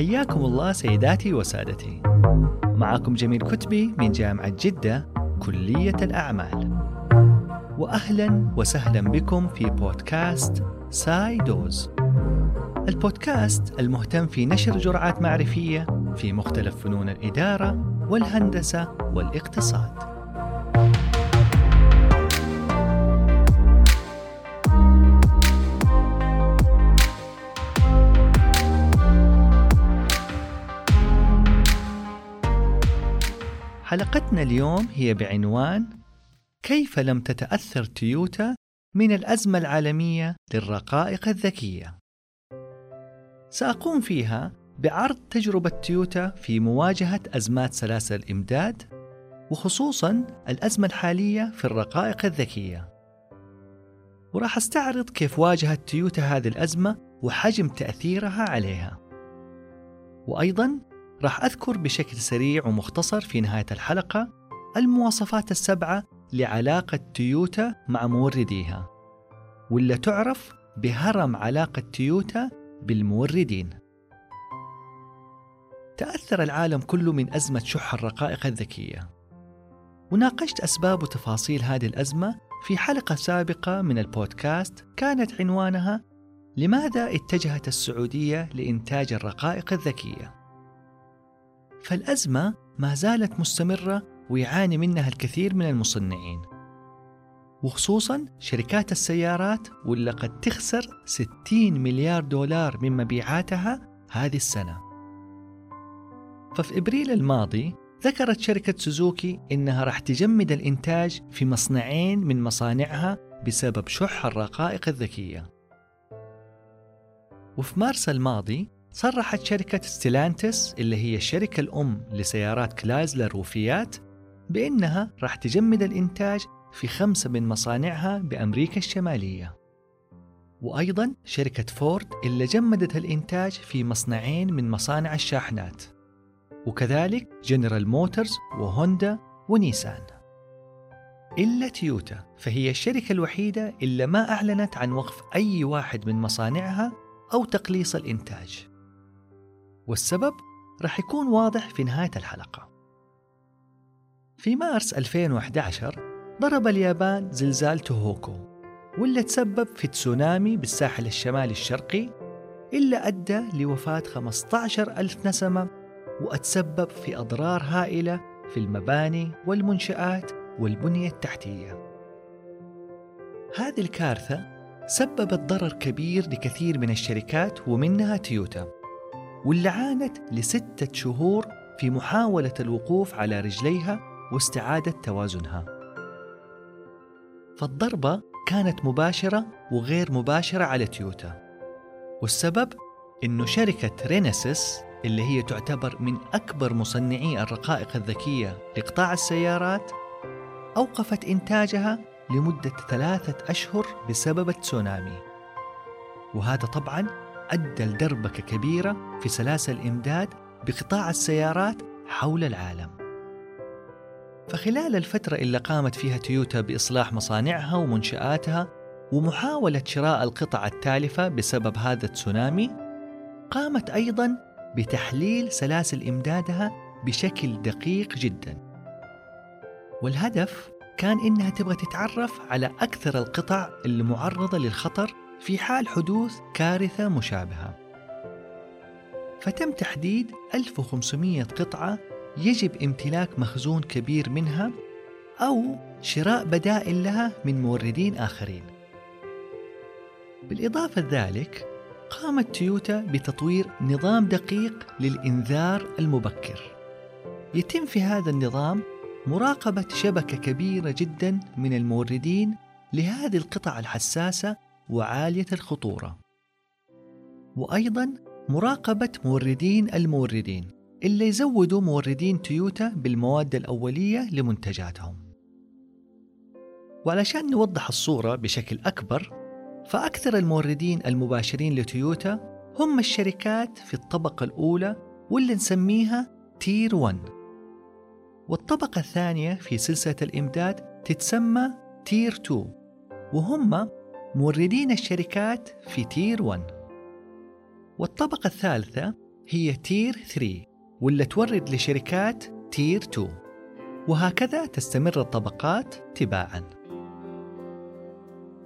حياكم الله سيداتي وسادتي. معكم جميل كتبي من جامعة جدة كلية الأعمال. وأهلا وسهلا بكم في بودكاست سايدوز البودكاست المهتم في نشر جرعات معرفية في مختلف فنون الإدارة والهندسة والإقتصاد. حلقتنا اليوم هي بعنوان كيف لم تتأثر تويوتا من الأزمة العالمية للرقائق الذكية. سأقوم فيها بعرض تجربة تويوتا في مواجهة أزمات سلاسل الإمداد وخصوصا الأزمة الحالية في الرقائق الذكية. وراح أستعرض كيف واجهت تويوتا هذه الأزمة وحجم تأثيرها عليها. وأيضا راح أذكر بشكل سريع ومختصر في نهاية الحلقة المواصفات السبعة لعلاقة تويوتا مع مورديها واللي تعرف بهرم علاقة تويوتا بالموردين. تأثر العالم كله من أزمة شح الرقائق الذكية. وناقشت أسباب وتفاصيل هذه الأزمة في حلقة سابقة من البودكاست كانت عنوانها لماذا اتجهت السعودية لإنتاج الرقائق الذكية؟ فالأزمة ما زالت مستمرة ويعاني منها الكثير من المصنعين. وخصوصا شركات السيارات واللي قد تخسر 60 مليار دولار من مبيعاتها هذه السنة. ففي إبريل الماضي ذكرت شركة سوزوكي إنها راح تجمد الإنتاج في مصنعين من مصانعها بسبب شح الرقائق الذكية. وفي مارس الماضي صرحت شركة ستيلانتس اللي هي الشركة الأم لسيارات كرايسلر وفيات بأنها راح تجمد الإنتاج في خمسة من مصانعها بأمريكا الشمالية. وأيضا شركة فورد اللي جمدت الإنتاج في مصنعين من مصانع الشاحنات. وكذلك جنرال موتورز وهوندا ونيسان. إلا تويوتا فهي الشركة الوحيدة اللي ما أعلنت عن وقف أي واحد من مصانعها أو تقليص الإنتاج. والسبب رح يكون واضح في نهاية الحلقة. في مارس 2011 ضرب اليابان زلزال توهوكو واللي تسبب في تسونامي بالساحل الشمالي الشرقي إلا أدى لوفاة 15 ألف نسمة وأتسبب في أضرار هائلة في المباني والمنشآت والبنية التحتية. هذه الكارثة سببت ضرر كبير لكثير من الشركات ومنها تويوتا واللي عانت لستة شهور في محاولة الوقوف على رجليها واستعادة توازنها. فالضربة كانت مباشرة وغير مباشرة على تويوتا. والسبب إنه شركة رينيسيس اللي هي تعتبر من أكبر مصنعي الرقائق الذكية لقطاع السيارات أوقفت إنتاجها لمدة ثلاثة أشهر بسبب التسونامي وهذا طبعا أدى لدربكة كبيرة في سلاسل الإمداد بقطاع السيارات حول العالم. فخلال الفترة اللي قامت فيها تويوتا بإصلاح مصانعها ومنشآتها ومحاولة شراء القطع التالفة بسبب هذا التسونامي، قامت أيضا بتحليل سلاسل إمدادها بشكل دقيق جدا. والهدف كان إنها تبغى تتعرف على أكثر القطع اللي معرضة للخطر في حال حدوث كارثة مشابهة. فتم تحديد 1500 قطعة يجب امتلاك مخزون كبير منها أو شراء بدائل لها من موردين آخرين. بالإضافة لذلك قامت تويوتا بتطوير نظام دقيق للإنذار المبكر. يتم في هذا النظام مراقبة شبكة كبيرة جدا من الموردين لهذه القطع الحساسة وعالية الخطورة. وأيضا مراقبة موردين الموردين اللي يزودوا موردين تويوتا بالمواد الأولية لمنتجاتهم. وعلشان نوضح الصورة بشكل أكبر فأكثر الموردين المباشرين لتويوتا هم الشركات في الطبقة الأولى واللي نسميها تير 1 والطبقة الثانية في سلسلة الإمداد تتسمى تير 2 وهم موردين الشركات في تير 1 والطبقة الثالثة هي تير 3 واللي تورد لشركات تير 2 وهكذا تستمر الطبقات تباعا.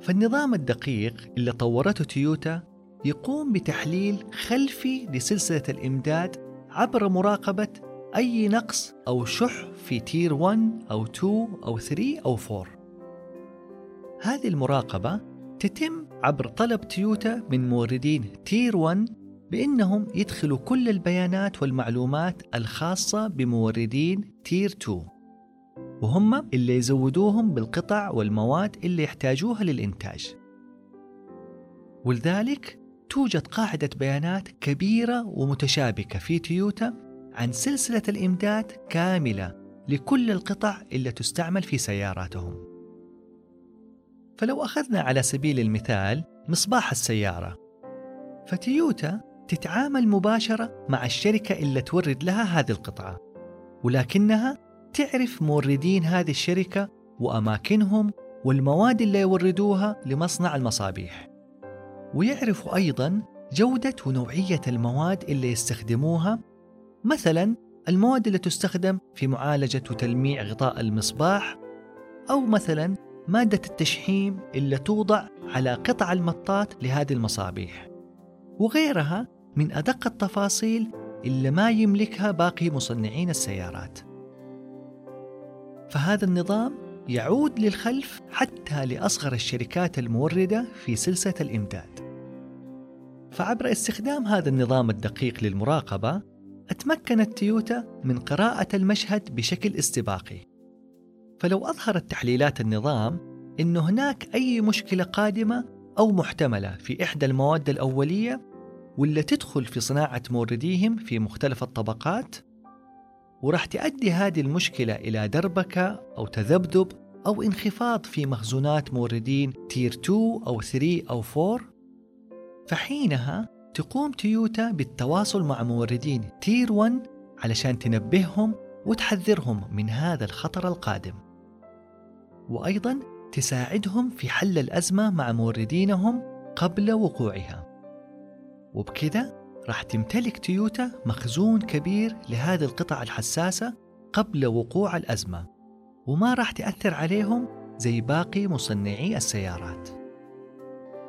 فالنظام الدقيق اللي طورته تويوتا يقوم بتحليل خلفي لسلسلة الإمداد عبر مراقبة أي نقص أو شح في تير 1 أو 2 أو 3 أو 4 هذه المراقبة تتم عبر طلب تويوتا من موردين تير 1 بأنهم يدخلوا كل البيانات والمعلومات الخاصة بموردين تير 2 وهم اللي يزودوهم بالقطع والمواد اللي يحتاجوها للإنتاج ولذلك توجد قاعدة بيانات كبيرة ومتشابكة في تويوتا عن سلسلة الإمداد كاملة لكل القطع اللي تستعمل في سياراتهم. فلو أخذنا على سبيل المثال مصباح السيارة، فتويوتا تتعامل مباشرة مع الشركة اللي تورد لها هذه القطعة، ولكنها تعرف موردين هذه الشركة وأماكنهم والمواد اللي يوردوها لمصنع المصابيح. ويعرفوا أيضا جودة ونوعية المواد اللي يستخدموها مثلا المواد اللي تستخدم في معالجة وتلميع غطاء المصباح أو مثلا مادة التشحيم اللي توضع على قطع المطاط لهذه المصابيح. وغيرها من أدق التفاصيل اللي ما يملكها باقي مصنعين السيارات. فهذا النظام يعود للخلف حتى لأصغر الشركات الموردة في سلسلة الإمداد. فعبر استخدام هذا النظام الدقيق للمراقبة أتمكنت تويوتا من قراءة المشهد بشكل استباقي. فلو أظهرت تحليلات النظام أن هناك أي مشكلة قادمة أو محتملة في إحدى المواد الأولية واللي تدخل في صناعة مورديهم في مختلف الطبقات وراح تؤدي هذه المشكلة إلى دربكة أو تذبذب أو انخفاض في مخزونات موردين تير 2 أو 3 أو 4 فحينها تقوم تويوتا بالتواصل مع موردين تير 1 علشان تنبههم وتحذرهم من هذا الخطر القادم. وأيضا تساعدهم في حل الأزمة مع موردينهم قبل وقوعها وبكذا راح تمتلك تويوتا مخزون كبير لهذه القطع الحساسة قبل وقوع الأزمة وما راح تأثر عليهم زي باقي مصنعي السيارات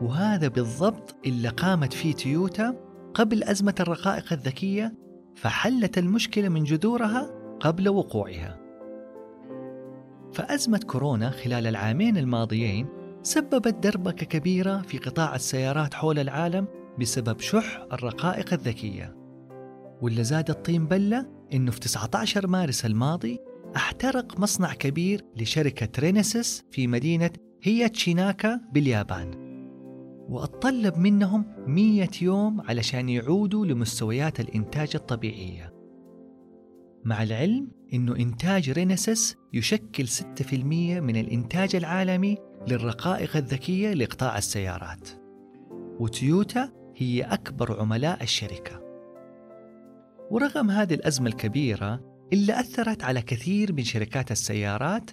وهذا بالضبط اللي قامت فيه تويوتا قبل أزمة الرقائق الذكية فحلت المشكلة من جذورها قبل وقوعها. فأزمة كورونا خلال العامين الماضيين سببت دربكة كبيرة في قطاع السيارات حول العالم بسبب شح الرقائق الذكية. واللي زاد الطين بلة إنه في 19 مارس الماضي احترق مصنع كبير لشركة رينيسيس في مدينة هياتشيناكا باليابان. وأتطلب منهم مية يوم علشان يعودوا لمستويات الإنتاج الطبيعية مع العلم أنه إنتاج رينيسيس يشكل 6% من الإنتاج العالمي للرقائق الذكية لقطاع السيارات. وتويوتا هي أكبر عملاء الشركة. ورغم هذه الأزمة الكبيرة اللي أثرت على كثير من شركات السيارات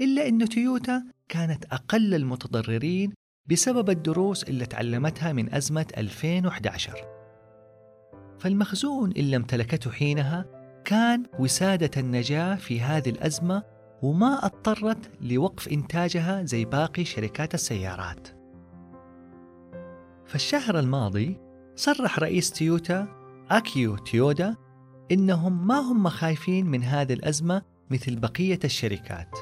إلا أن تويوتا كانت أقل المتضررين بسبب الدروس اللي تعلمتها من أزمة 2011 فالمخزون اللي امتلكته حينها كان وسادة النجاة في هذه الأزمة وما اضطرت لوقف إنتاجها زي باقي شركات السيارات. فالشهر الماضي صرح رئيس تويوتا أكيو تيودا إنهم ما هم خايفين من هذه الأزمة مثل بقية الشركات.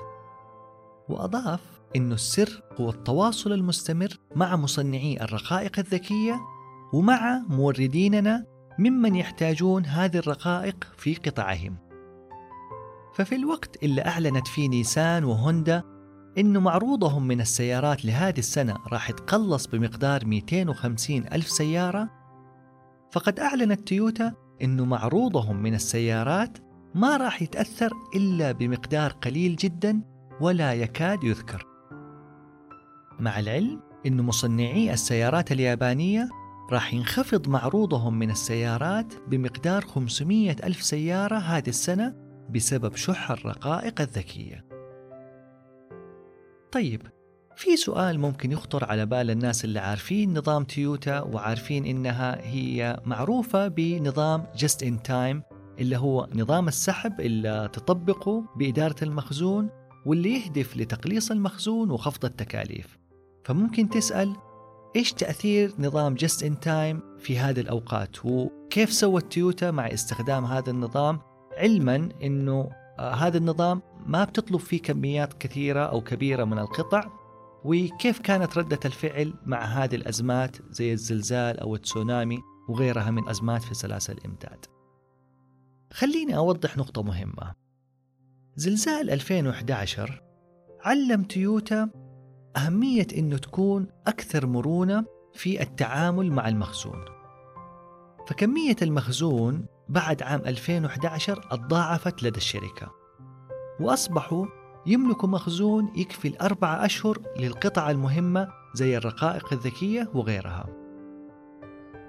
وأضاف أن السر هو التواصل المستمر مع مصنعي الرقائق الذكية ومع مورديننا ممن يحتاجون هذه الرقائق في قطعهم. ففي الوقت اللي أعلنت فيه نيسان وهوندا إنه معروضهم من السيارات لهذه السنة راح يتقلص بمقدار 250 ألف سيارة فقد أعلنت تويوتا إنه معروضهم من السيارات ما راح يتأثر إلا بمقدار قليل جدا ولا يكاد يذكر مع العلم أن مصنعي السيارات اليابانية راح ينخفض معروضهم من السيارات بمقدار 500 ألف سيارة هذه السنة بسبب شح الرقائق الذكية طيب في سؤال ممكن يخطر على بال الناس اللي عارفين نظام تويوتا وعارفين إنها هي معروفة بنظام just in time اللي هو نظام السحب اللي تطبقه بإدارة المخزون واللي يهدف لتقليص المخزون وخفض التكاليف. فممكن تسأل إيش تأثير نظام just in time في هذه الأوقات؟ وكيف سوت تويوتا مع استخدام هذا النظام؟ علما إنه آه، هذا النظام ما بتطلب فيه كميات كثيرة أو كبيرة من القطع وكيف كانت ردة الفعل مع هذه الأزمات زي الزلزال أو التسونامي وغيرها من أزمات في سلاسل الإمداد؟ خليني أوضح نقطة مهمة. زلزال 2011 علم تويوتا أهمية أنه تكون أكثر مرونة في التعامل مع المخزون. فكمية المخزون بعد عام 2011 تضاعفت لدى الشركة وأصبحوا يملكوا مخزون يكفي الأربعة أشهر للقطع المهمة زي الرقائق الذكية وغيرها.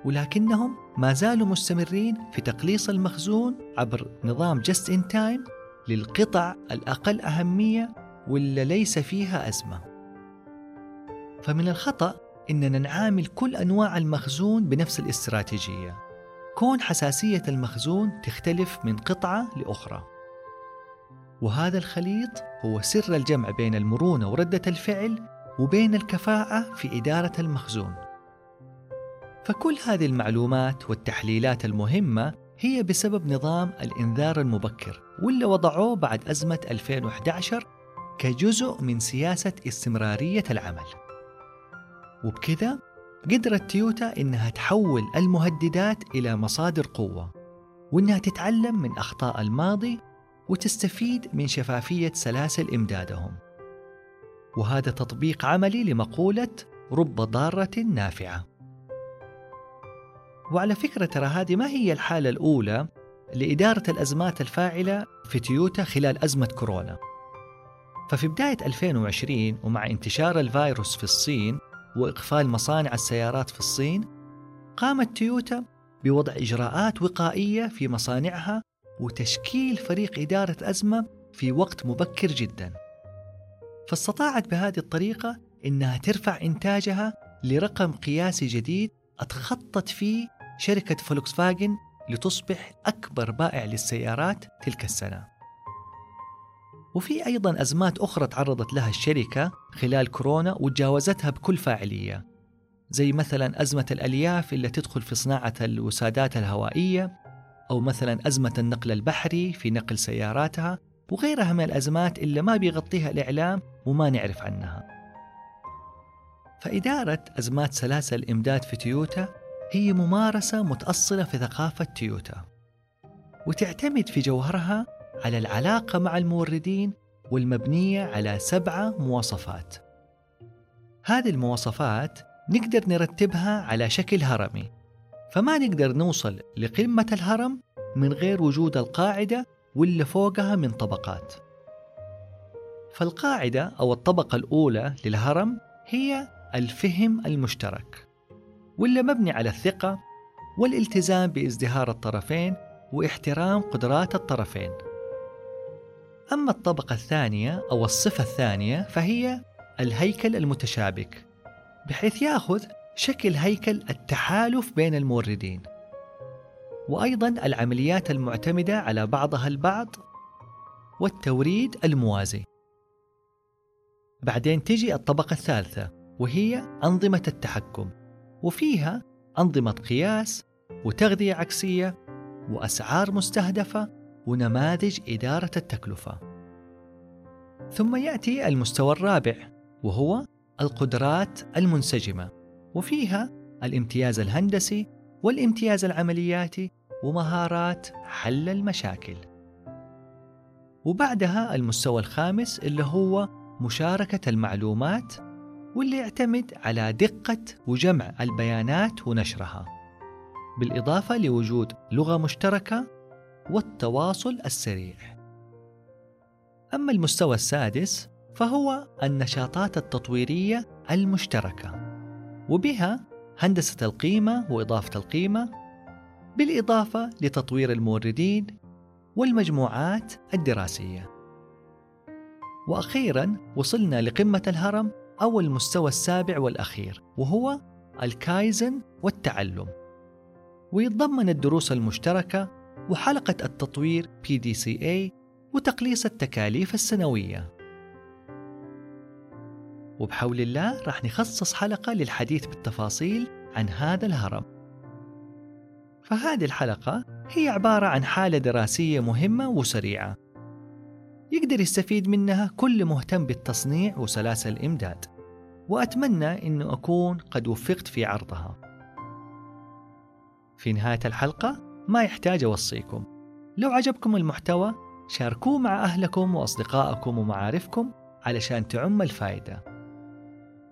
ولكنهم ما زالوا مستمرين في تقليص المخزون عبر نظام جست إن تايم للقطع الأقل أهمية واللي ليس فيها أزمة. فمن الخطأ إننا نعامل كل أنواع المخزون بنفس الاستراتيجية كون حساسية المخزون تختلف من قطعة لأخرى وهذا الخليط هو سر الجمع بين المرونة وردة الفعل وبين الكفاءة في إدارة المخزون. فكل هذه المعلومات والتحليلات المهمة هي بسبب نظام الإنذار المبكر واللي وضعوه بعد أزمة 2011 كجزء من سياسة استمرارية العمل. وبكذا قدرت تويوتا إنها تحول المهددات إلى مصادر قوة وإنها تتعلم من أخطاء الماضي وتستفيد من شفافية سلاسل إمدادهم. وهذا تطبيق عملي لمقولة رب ضارة نافعة. وعلى فكرة ترى هذه ما هي الحالة الأولى لإدارة الأزمات الفاعلة في تويوتا خلال أزمة كورونا. ففي بداية 2020 ومع انتشار الفيروس في الصين وإقفال مصانع السيارات في الصين، قامت تويوتا بوضع إجراءات وقائية في مصانعها وتشكيل فريق إدارة أزمة في وقت مبكر جدا. فاستطاعت بهذه الطريقة إنها ترفع إنتاجها لرقم قياسي جديد أتخطت فيه شركة فولكس فاجن لتصبح أكبر بائع للسيارات تلك السنة. وفي أيضا أزمات أخرى تعرضت لها الشركة خلال كورونا وتجاوزتها بكل فاعلية زي مثلا أزمة الألياف اللي تدخل في صناعة الوسادات الهوائية أو مثلا أزمة النقل البحري في نقل سياراتها وغيرها من الأزمات اللي ما بيغطيها الإعلام وما نعرف عنها. فإدارة أزمات سلاسل الإمداد في تويوتا هي ممارسة متأصلة في ثقافة تويوتا وتعتمد في جوهرها على العلاقة مع الموردين والمبنية على سبعة مواصفات هذه المواصفات نقدر نرتبها على شكل هرمي فما نقدر نوصل لقمة الهرم من غير وجود القاعدة واللي فوقها من طبقات. فالقاعدة أو الطبقة الأولى للهرم هي الفهم المشترك، واللي مبني على الثقة والالتزام بازدهار الطرفين واحترام قدرات الطرفين. أما الطبقة الثانية أو الصفة الثانية فهي الهيكل المتشابك، بحيث يأخذ شكل هيكل التحالف بين الموردين. وأيضا العمليات المعتمدة على بعضها البعض والتوريد الموازي. بعدين تجي الطبقة الثالثة وهي أنظمة التحكم. وفيها أنظمة قياس وتغذية عكسية وأسعار مستهدفة ونماذج إدارة التكلفة ثم يأتي المستوى الرابع وهو القدرات المنسجمة وفيها الامتياز الهندسي والامتياز العملياتي ومهارات حل المشاكل. وبعدها المستوى الخامس اللي هو مشاركة المعلومات واللي يعتمد على دقة وجمع البيانات ونشرها. بالإضافة لوجود لغة مشتركة والتواصل السريع. أما المستوى السادس فهو النشاطات التطويرية المشتركة وبها هندسة القيمة وإضافة القيمة بالإضافة لتطوير الموردين والمجموعات الدراسية. وأخيرا وصلنا لقمة الهرم أو المستوى السابع والأخير وهو الكايزن والتعلم ويتضمن الدروس المشتركة وحلقة التطوير PDCA وتقليص التكاليف السنوية. وبحول الله راح نخصص حلقة للحديث بالتفاصيل عن هذا الهرم. فهذه الحلقة هي عبارة عن حالة دراسية مهمة وسريعة. يقدر يستفيد منها كل مهتم بالتصنيع وسلاسل الإمداد. وأتمنى أنه أكون قد وفقت في عرضها. في نهاية الحلقة ما يحتاج أوصيكم. لو عجبكم المحتوى شاركوه مع أهلكم وأصدقائكم ومعارفكم علشان تعم الفائدة.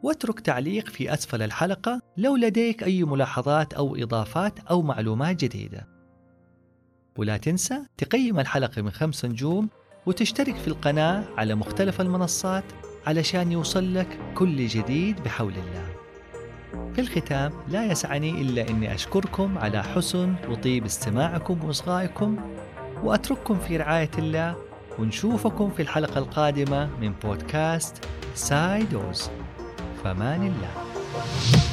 واترك تعليق في أسفل الحلقة لو لديك أي ملاحظات أو إضافات أو معلومات جديدة. ولا تنسى تقيم الحلقة من خمس نجوم وتشترك في القناة على مختلف المنصات علشان يوصل لك كل جديد بحول الله. في الختام لا يسعني إلا أني أشكركم على حسن وطيب استماعكم وإصغائكم وأترككم في رعاية الله ونشوفكم في الحلقة القادمة من بودكاست سايدوز. فمان الله.